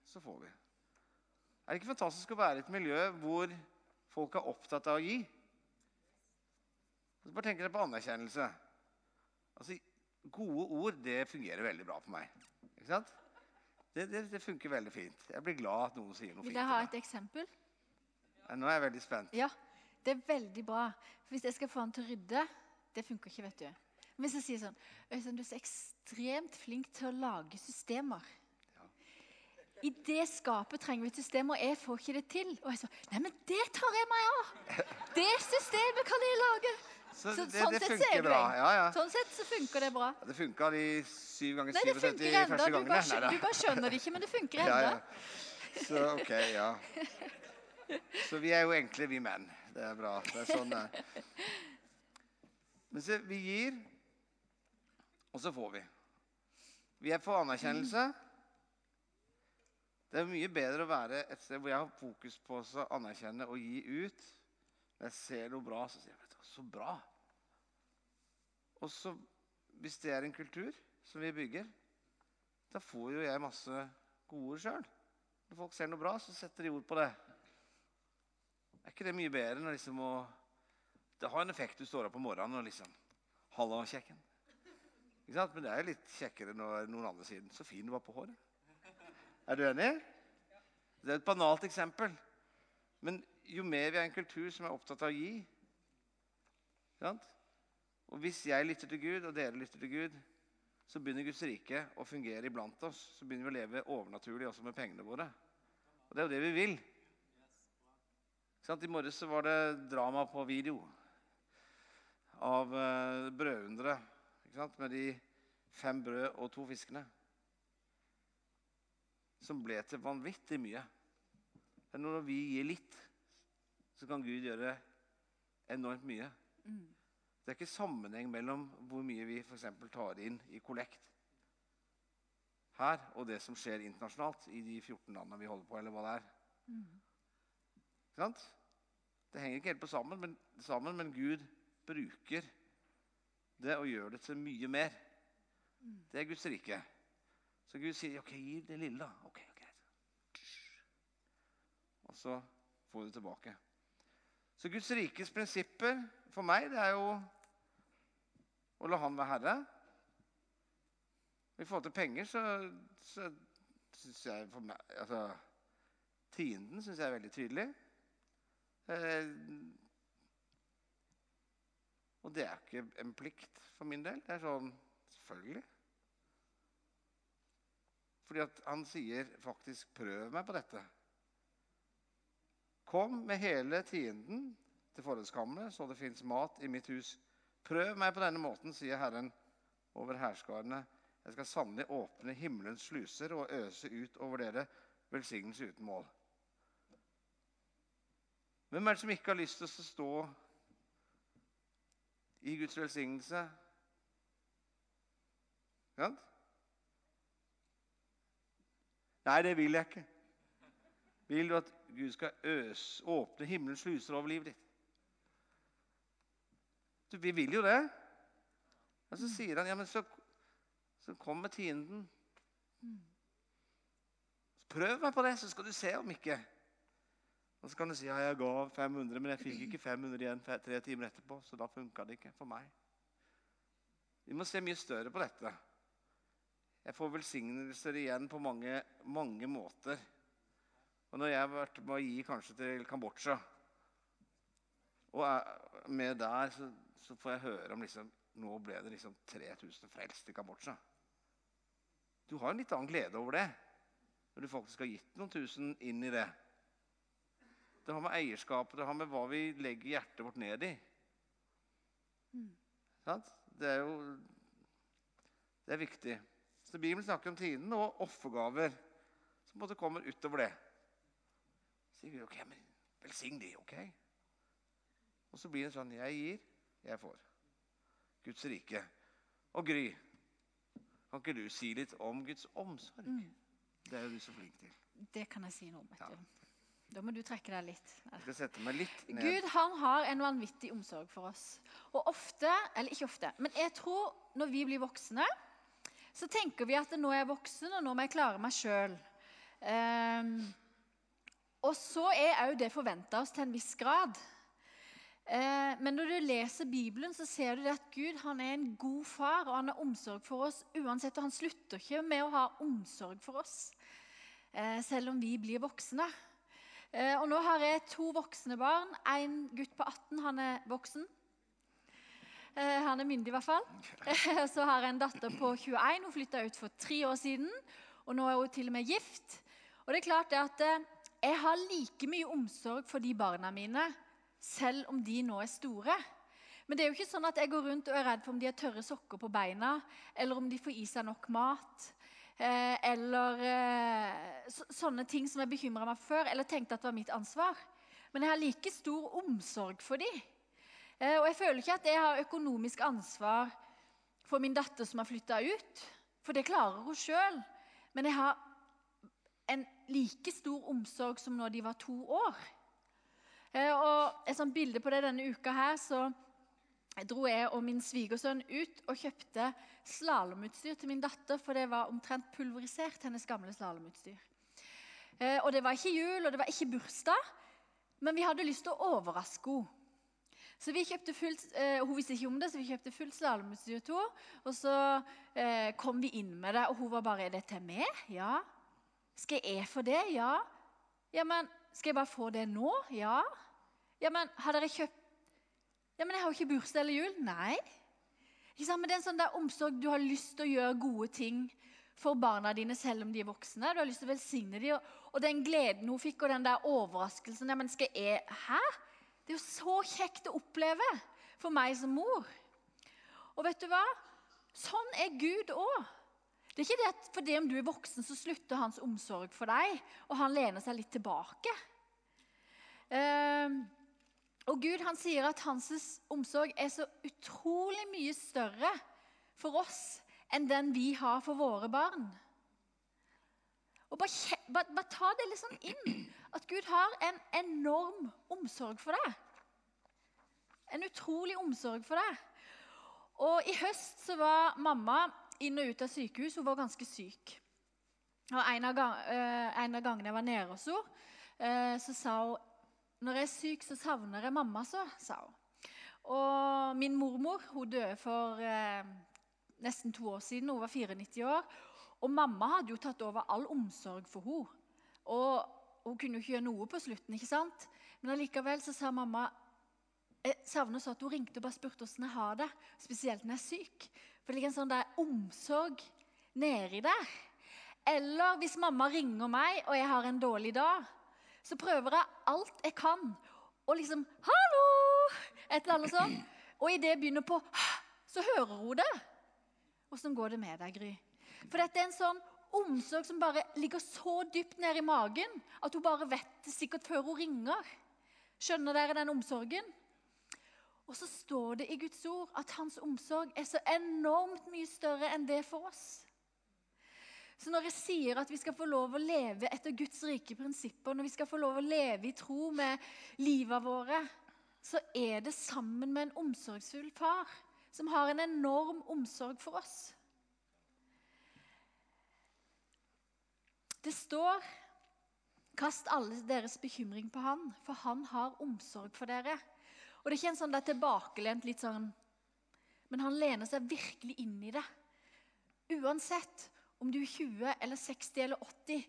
så får vi. Er det ikke fantastisk å være i et miljø hvor folk er opptatt av å gi? Så bare tenk dere på anerkjennelse. Gode ord det fungerer veldig bra for meg. Ikke sant? Det, det, det funker veldig fint. Jeg blir glad at noen sier noe fint. Vil dere ha et eksempel? Nå er jeg veldig spent. Ja, det er veldig bra. For hvis jeg skal få han til å rydde, det funker ikke, vet du. Men hvis jeg sier sånn Øystein, du er så ekstremt flink til å lage systemer. I det skapet trenger vi et system, og jeg får ikke det til. Og jeg sa nei, men det tar jeg meg av! Det systemet kan jeg lage! Så Så, det, sånn det er funker bra. Ja, ja. Sånn sett så funker det bra. Det funka de syv ganger syv og 77 funker ennå. første Du, gangene. bare du bare skjønner det ikke, men det funker Ja, ennå. ja. Så OK, ja. Så vi er jo enkle, vi menn. Det er bra. Det er sånn det er. Men se, vi gir, og så får vi. Vi er for anerkjennelse. Det er mye bedre å være et sted hvor jeg har fokus på å anerkjenne og gi ut. Når jeg ser noe bra, så sier jeg du, så bra. Og så, hvis det er en kultur som vi bygger, da får jo jeg masse gode ord sjøl. Når folk ser noe bra, så setter de ord på det. Er ikke det mye bedre enn liksom å Det har en effekt du står opp om morgenen og liksom Hallo, kjekken. Ikke sant? Men det er jo litt kjekkere når noen andre sier 'Så fin du var på håret'. Er du enig? Det er et banalt eksempel. Men jo mer vi er en kultur som er opptatt av å gi? Og hvis jeg lytter til Gud, og dere lytter til Gud, så begynner Guds rike å fungere iblant oss. Så begynner vi å leve overnaturlig også med pengene våre. Og det er jo det vi vil. I morges var det drama på video av uh, brødunderet med de fem brød og to fiskene. Som ble til vanvittig mye. Når vi gir litt, så kan Gud gjøre enormt mye. Det er ikke sammenheng mellom hvor mye vi for eksempel tar inn i kollekt her, og det som skjer internasjonalt i de 14 landene vi holder på, eller hva det er. Sant? Det henger ikke helt på sammen men, sammen, men Gud bruker det og gjør det til mye mer. Det er Guds rike. Så Gud sier OK, gi det lille, da. Ok, greit. Og så får du det tilbake. Så Guds rikes prinsipper for meg, det er jo å la Han være herre. I forhold til penger så, så syns jeg for meg altså, Tienden syns jeg er veldig tydelig. Eh, og det er ikke en plikt for min del. Det er sånn Selvfølgelig. Fordi at han sier faktisk 'prøv meg på dette'. Kom med hele tienden til forrådskammeret, så det fins mat i mitt hus. Prøv meg på denne måten, sier Herren over hærskarene. Jeg skal sannelig åpne himmelens sluser og øse ut over dere velsignelse uten mål. Hvem er det som ikke har lyst til å stå i Guds velsignelse? Ja? Nei, det vil jeg ikke. Vil du at Gud skal øse, åpne himmelens sluser over livet ditt? Du, vi vil jo det. Men så sier han ja, men så, så kom med tienden. Prøv meg på det, så skal du se om ikke. Og så kan du si ja, jeg ga 500, men jeg fikk ikke 500 igjen tre timer etterpå. Så da funka det ikke for meg. Vi må se mye større på dette. Jeg får velsignelser igjen på mange, mange måter. Og når jeg har vært med å gi kanskje til Kambodsja, og er med der, så, så får jeg høre om liksom Nå ble det liksom 3000 frelst i Kambodsja. Du har en litt annen glede over det når du faktisk har gitt noen tusen inn i det. Det har med eierskapet, det har med hva vi legger hjertet vårt ned i. Mm. Sant? Det er jo det er viktig. Så Bibelen snakker om tiden og offergaver som på en måte kommer utover det. Sier Gud ok, men velsign de, ok? Og så blir det sånn jeg gir, jeg får. Guds rike. Og Gry, kan ikke du si litt om Guds omsorg? Mm. Det er jo du så flink til. Det kan jeg si. Ja. vet du. Da må du trekke deg litt. Jeg skal sette meg litt ned. Gud han har en vanvittig omsorg for oss. Og ofte, eller ikke ofte, men jeg tror når vi blir voksne, så tenker vi at nå er jeg voksen, og nå må jeg klare meg sjøl. Og så er òg det forventa oss til en viss grad. Eh, men når du leser Bibelen, så ser du at Gud han er en god far, og han har omsorg for oss uansett. Og han slutter ikke med å ha omsorg for oss, eh, selv om vi blir voksne. Eh, og nå har jeg to voksne barn. En gutt på 18, han er voksen. Han er myndig, i hvert fall. Så har jeg en datter på 21. Hun flytta ut for tre år siden. Og nå er hun til og med gift. Og det er klart det at jeg har like mye omsorg for de barna mine, selv om de nå er store. Men det er jo ikke sånn at jeg går rundt og er redd for om de har tørre sokker på beina, eller om de får i seg nok mat. Eh, eller eh, sånne ting som jeg bekymra meg før, eller tenkte at det var mitt ansvar. Men jeg har like stor omsorg for dem. Eh, og jeg føler ikke at jeg har økonomisk ansvar for min datter som har flytta ut. For det klarer hun sjøl. Men jeg har en like stor omsorg som når de var to år. Eh, og Et sånt bilde på det denne uka her, så dro jeg og min svigersønn ut og kjøpte slalåmutstyr til min datter, for det var omtrent pulverisert, hennes gamle slalåmutstyr. Eh, og det var ikke jul, og det var ikke bursdag, men vi hadde lyst til å overraske henne. Så vi kjøpte fullt, eh, Hun visste ikke om det, så vi kjøpte fullt slalåmutstyr til henne. Og så eh, kom vi inn med det, og hun var bare 'Er det til meg?' Ja. 'Skal jeg få det?' Ja. ja, men skal jeg bare få det nå? Ja. Ja, men har dere kjøpt Ja, men jeg har jo ikke bursdag eller jul. Nei. Ikke sant? Men det er en sånn der omsorg Du har lyst til å gjøre gode ting for barna dine selv om de er voksne. Du har lyst til å velsigne dem. Og, den gleden hun fikk, og den der overraskelsen ja, men skal jeg, Hæ? Det er jo så kjekt å oppleve for meg som mor. Og vet du hva? Sånn er Gud òg. Det er ikke det at fordi om du er voksen, så slutter hans omsorg for deg, og han lener seg litt tilbake. Eh, og Gud han sier at hans omsorg er så utrolig mye større for oss enn den vi har for våre barn. Og bare, bare, bare, ta det litt sånn inn. At Gud har en enorm omsorg for deg. En utrolig omsorg for deg. Og I høst så var mamma inn og ut av sykehus. Hun var ganske syk. Og En av, uh, en av gangene jeg var nede hos henne, uh, så sa hun når jeg er syk, så savner jeg mamma så, sa hun. Og min mormor hun døde for eh, nesten to år siden. Hun var 94 år. Og mamma hadde jo tatt over all omsorg for henne. Og hun kunne jo ikke gjøre noe på slutten, ikke sant? Men allikevel så sa mamma jeg savner så at hun ringte og bare spurte hvordan jeg har det. Spesielt når jeg er syk. For det ligger en sånn der omsorg nedi der. Eller hvis mamma ringer meg og jeg har en dårlig dag, så prøver jeg alt jeg kan og liksom 'Hallo!' Et eller annet sånt. Og idet jeg begynner på, så hører hun det. Åssen går det med deg, Gry? For dette er en sånn omsorg som bare ligger så dypt nede i magen at hun bare vet det sikkert før hun ringer. Skjønner dere den omsorgen? Og så står det i Guds ord at hans omsorg er så enormt mye større enn det for oss. Så når jeg sier at vi skal få lov å leve etter Guds rike prinsipper, når vi skal få lov å leve i tro med livet våre, så er det sammen med en omsorgsfull far som har en enorm omsorg for oss. Det står Kast alle deres bekymring på han, for han har omsorg for dere. Og det er ikke en sånn er tilbakelent litt sånn Men han lener seg virkelig inn i det. Uansett om du er 20 eller 60 eller 80,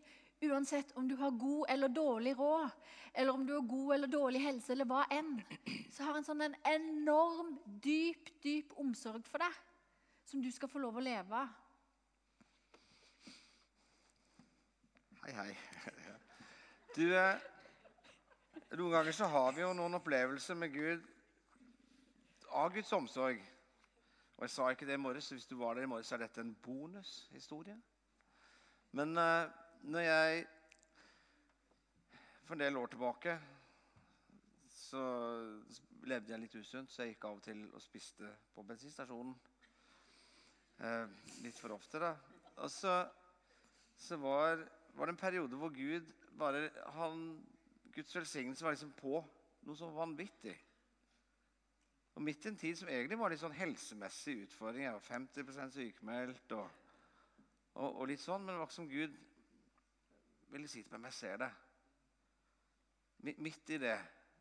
uansett om du har god eller dårlig råd, eller om du har god eller dårlig helse, eller hva enn, så har han sånn en enorm, dyp, dyp omsorg for deg, som du skal få lov å leve av. Hei, hei. Du, eh, noen ganger så har vi jo noen opplevelser med Gud av Guds omsorg. Og jeg sa ikke det i morges, så hvis du var der i morges, er dette en bonushistorie. Men uh, når jeg For en del år tilbake så levde jeg litt usunt, så jeg gikk av og til og spiste på bensinstasjonen. Uh, litt for ofte, da. Og så, så var, var det en periode hvor Gud bare han, Guds velsignelse var liksom på noe så vanvittig. Og midt i en tid som egentlig var litt sånn helsemessig utfordring. Jeg var 50 sykemeldt og, og, og, litt sånn. Men det var ikke som Gud ville si til meg jeg ser det. Midt i det.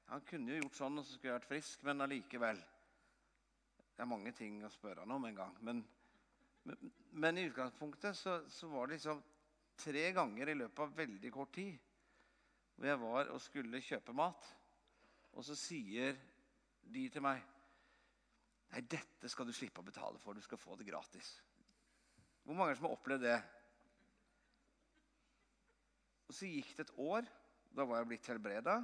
Han kunne jo gjort sånn og så skulle jeg vært frisk, men allikevel. Det er mange ting å spørre han om en gang. Men, men, men i utgangspunktet så, så var det liksom tre ganger i løpet av veldig kort tid hvor jeg var og skulle kjøpe mat. Og så sier de til meg Nei, dette skal du slippe å betale for. Du skal få det gratis. Hvor mange som har opplevd det? Og Så gikk det et år. Da var jeg blitt helbreda.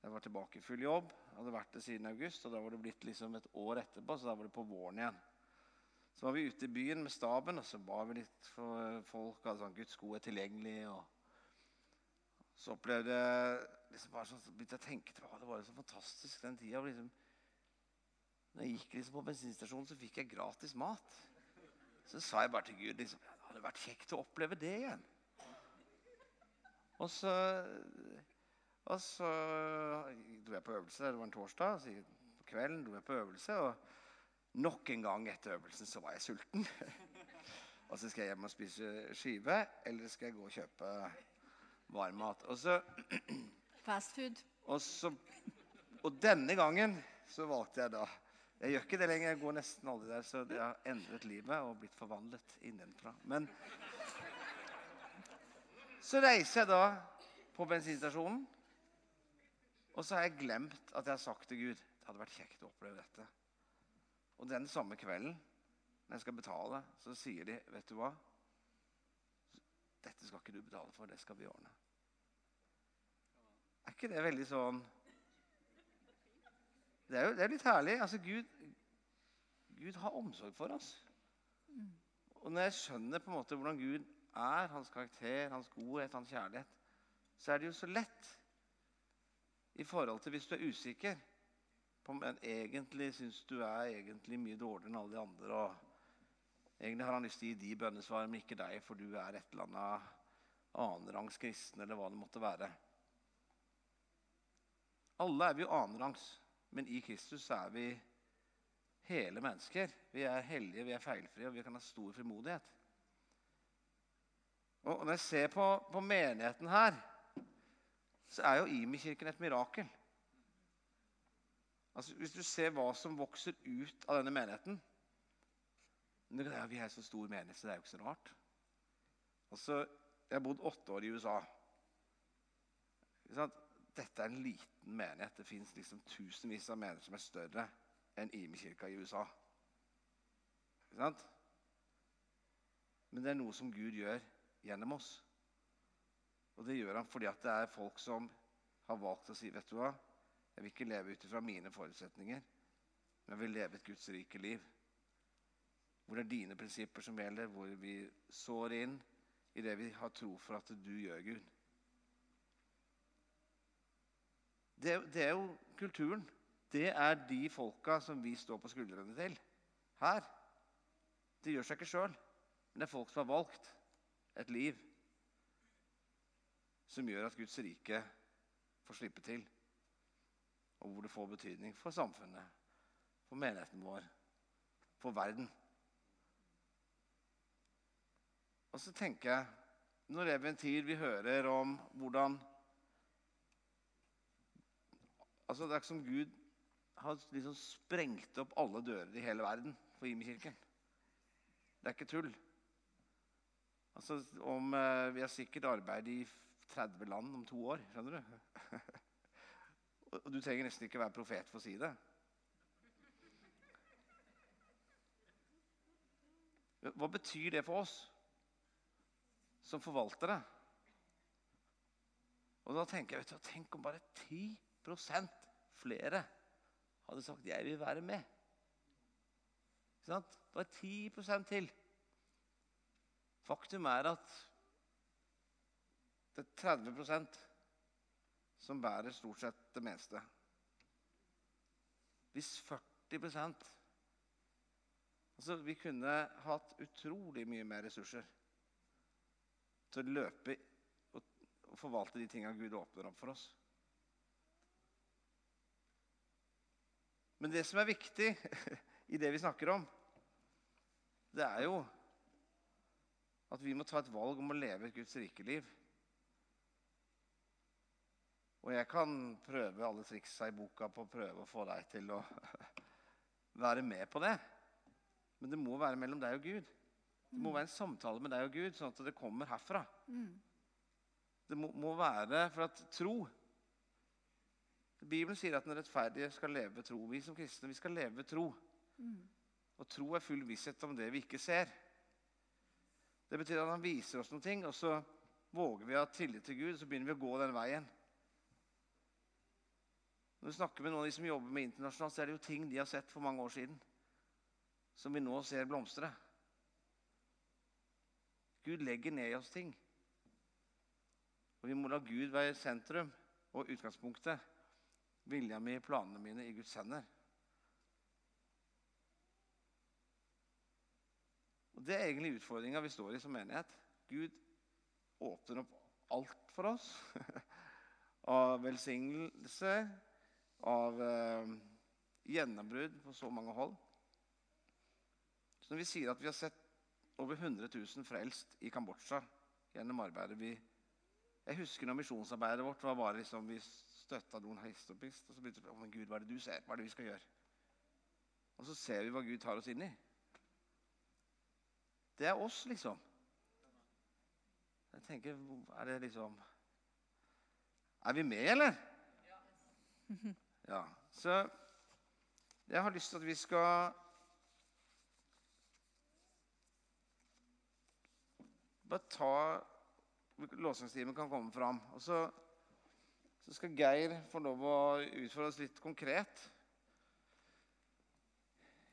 Jeg var tilbake i full jobb. Jeg hadde vært det siden august. og Da var det blitt liksom et år etterpå, så da var det på våren igjen. Så var vi ute i byen med staben, og så ba vi litt for folk. Altså, Guds gode tilgjengelig. og så opplevde jeg liksom bare sånn, begynte jeg å tenke tilbake. Det var så fantastisk den tida. Liksom, når jeg gikk liksom på bensinstasjonen, så fikk jeg gratis mat. Så sa jeg bare til Gud liksom, det hadde vært kjekt å oppleve det igjen. Og så, og så dro jeg på øvelse. Det var en torsdag. Så på kvelden dro jeg på øvelse. Og nok en gang etter øvelsen så var jeg sulten. og så skal jeg hjem og spise skive, eller skal jeg gå og kjøpe varmmat. Og så Fast food. Og, så, og denne gangen så valgte jeg da Jeg gjør ikke det lenger. Jeg går nesten aldri der. Så jeg har endret livet og blitt forvandlet innenfra. Men så reiser jeg da på bensinstasjonen, og så har jeg glemt at jeg har sagt til Gud det hadde vært kjekt å oppleve dette. Og den samme kvelden, når jeg skal betale, så sier de, vet du hva dette skal ikke du betale for, det skal vi ordne. Er ikke det veldig sånn Det er jo det er litt herlig. Altså, Gud, Gud har omsorg for oss. Og når jeg skjønner på en måte hvordan Gud er, hans karakter, hans godhet, hans kjærlighet, så er det jo så lett i forhold til hvis du er usikker på om en egentlig syns du er egentlig mye dårligere enn alle de andre. og Egentlig har han lyst til å gi de bønnesvar, men ikke deg, for du er et eller annet annenrangs kristen, eller hva det måtte være. Alle er vi jo annenrangs, men i Kristus er vi hele mennesker. Vi er hellige, vi er feilfrie, og vi kan ha stor frimodighet. Og Når jeg ser på, på menigheten her, så er jo Imi-kirken et mirakel. Altså, Hvis du ser hva som vokser ut av denne menigheten, ja, vi er så stor menighet, så det er jo ikke så rart. Altså, Jeg har bodd åtte år i USA. Dette er en liten menighet. Det fins liksom tusenvis av menigheter som er større enn Imi-kirka i USA. Ikke sant? Men det er noe som Gud gjør gjennom oss. Og det gjør han fordi at det er folk som har valgt å si vet du hva, jeg vil ikke leve ut ifra mine forutsetninger, men jeg vil leve et Guds rike liv hvor det er dine prinsipper som gjelder, hvor vi sår inn i det vi har tro for at du gjør, Gud. Det, det er jo kulturen. Det er de folka som vi står på skuldrene til her. Det gjør seg ikke sjøl, men det er folk som har valgt et liv som gjør at Guds rike får slippe til. Og hvor det får betydning for samfunnet, for menigheten vår, for verden. Og så tenker jeg når eventyr vi hører om hvordan Altså Det er ikke som Gud har liksom sprengt opp alle dører i hele verden for Imi-kirken. Det er ikke tull. Altså, om, eh, vi har sikkert arbeid i 30 land om to år. Skjønner du? Og du trenger nesten ikke være profet for å si det. Hva betyr det for oss som forvaltere? Og da tenker jeg, vet du, Tenk om bare 10% flere hadde sagt 'jeg vil være med'. Ikke sant? Bare 10% til. Faktum er at det er 30% som bærer stort sett det meste. Hvis 40% Altså, Vi kunne hatt utrolig mye mer ressurser til å løpe og, og forvalte de tinga Gud åpner opp for oss. Men det som er viktig i det vi snakker om, det er jo at vi må ta et valg om å leve et Guds rike liv. Og jeg kan prøve alle triksa i boka på å prøve å få deg til å være med på det. Men det må være mellom deg og Gud. Det må være en samtale med deg og Gud, sånn at det kommer herfra. Det må, må være for at tro Bibelen sier at den rettferdige skal leve ved tro. Vi som kristne vi skal leve ved tro. Og tro er full visshet om det vi ikke ser. Det betyr at han viser oss ting, og så våger vi å ha tillit til Gud, og så begynner vi å gå den veien. Når vi snakker med noen av de som jobber med internasjonalt, så er det jo ting de har sett for mange år siden, som vi nå ser blomstre. Gud legger ned i oss ting. Og vi må la Gud være sentrum og utgangspunktet. Vilja mi, planene mine, i Guds hender. Og Det er egentlig utfordringa vi står i som menighet. Gud åpner opp alt for oss. Av velsignelse, av eh, gjennombrudd på så mange hold. Så når vi sier at vi har sett over 100 000 frelst i Kambodsja gjennom arbeidet vi Jeg husker når misjonsarbeidet vårt var bare liksom vi støtta noen hist og pist. Og så begynte vi å Gud, hva er det du ser? Hva er det vi skal gjøre? Og så ser vi hva Gud tar oss inn i. Det er oss, liksom. Jeg tenker, Er det liksom Er vi med, eller? Ja, så jeg har lyst til at vi skal Bare ta Låsingstimen kan komme fram. Og så, så skal Geir få lov å utfordre oss litt konkret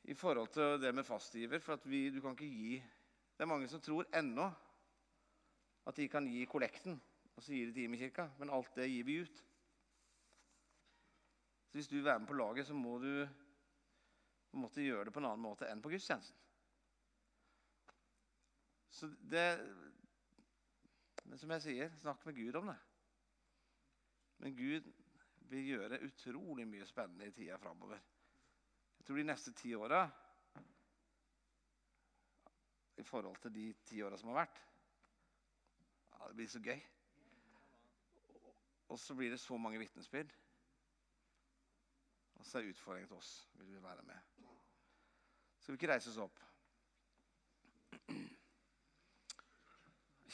i forhold til det med fastgiver. For vi, du kan ikke gi Det er mange som tror ennå at de kan gi kollekten, og så gir de til Imekirka. Men alt det gir vi ut. Så hvis du vil være med på laget, så må du på en måte gjøre det på en annen måte enn på gudstjenesten. Så det Men som jeg sier, snakk med Gud om det. Men Gud vil gjøre utrolig mye spennende i tida framover. Jeg tror de neste ti åra i forhold til de ti åra som har vært ja, Det blir så gøy. Og så blir det så mange vitnesbyrd. Og så er utfordringen til oss. Vil vi være med? Skal vi ikke reise oss opp?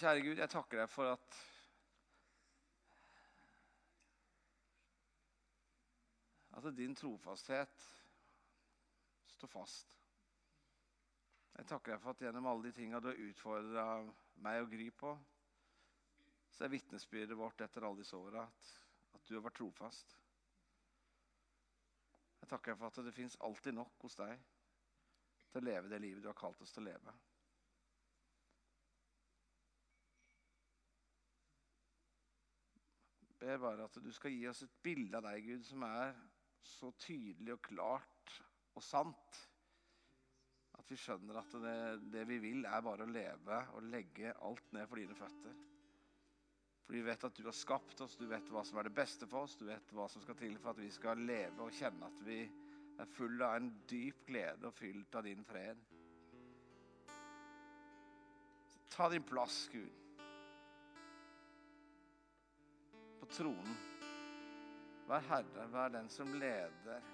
Kjære Gud, jeg takker deg for at At din trofasthet står fast. Jeg takker deg for at gjennom alle de tinga du har utfordra meg og Gry på, så er vitnesbyrdet vårt etter alle disse åra at, at du har vært trofast. Jeg takker deg for at det fins alltid nok hos deg til å leve det livet du har kalt oss til å leve. Ber bare at du skal gi oss et bilde av deg, Gud, som er så tydelig og klart og sant At vi skjønner at det, det vi vil, er bare å leve og legge alt ned for dine føtter. For vi vet at du har skapt oss, du vet hva som er det beste for oss, du vet hva som skal til for at vi skal leve og kjenne at vi er full av en dyp glede og fylt av din fred. Ta din plass, Gud. På tronen. Vær herre, vær den som leder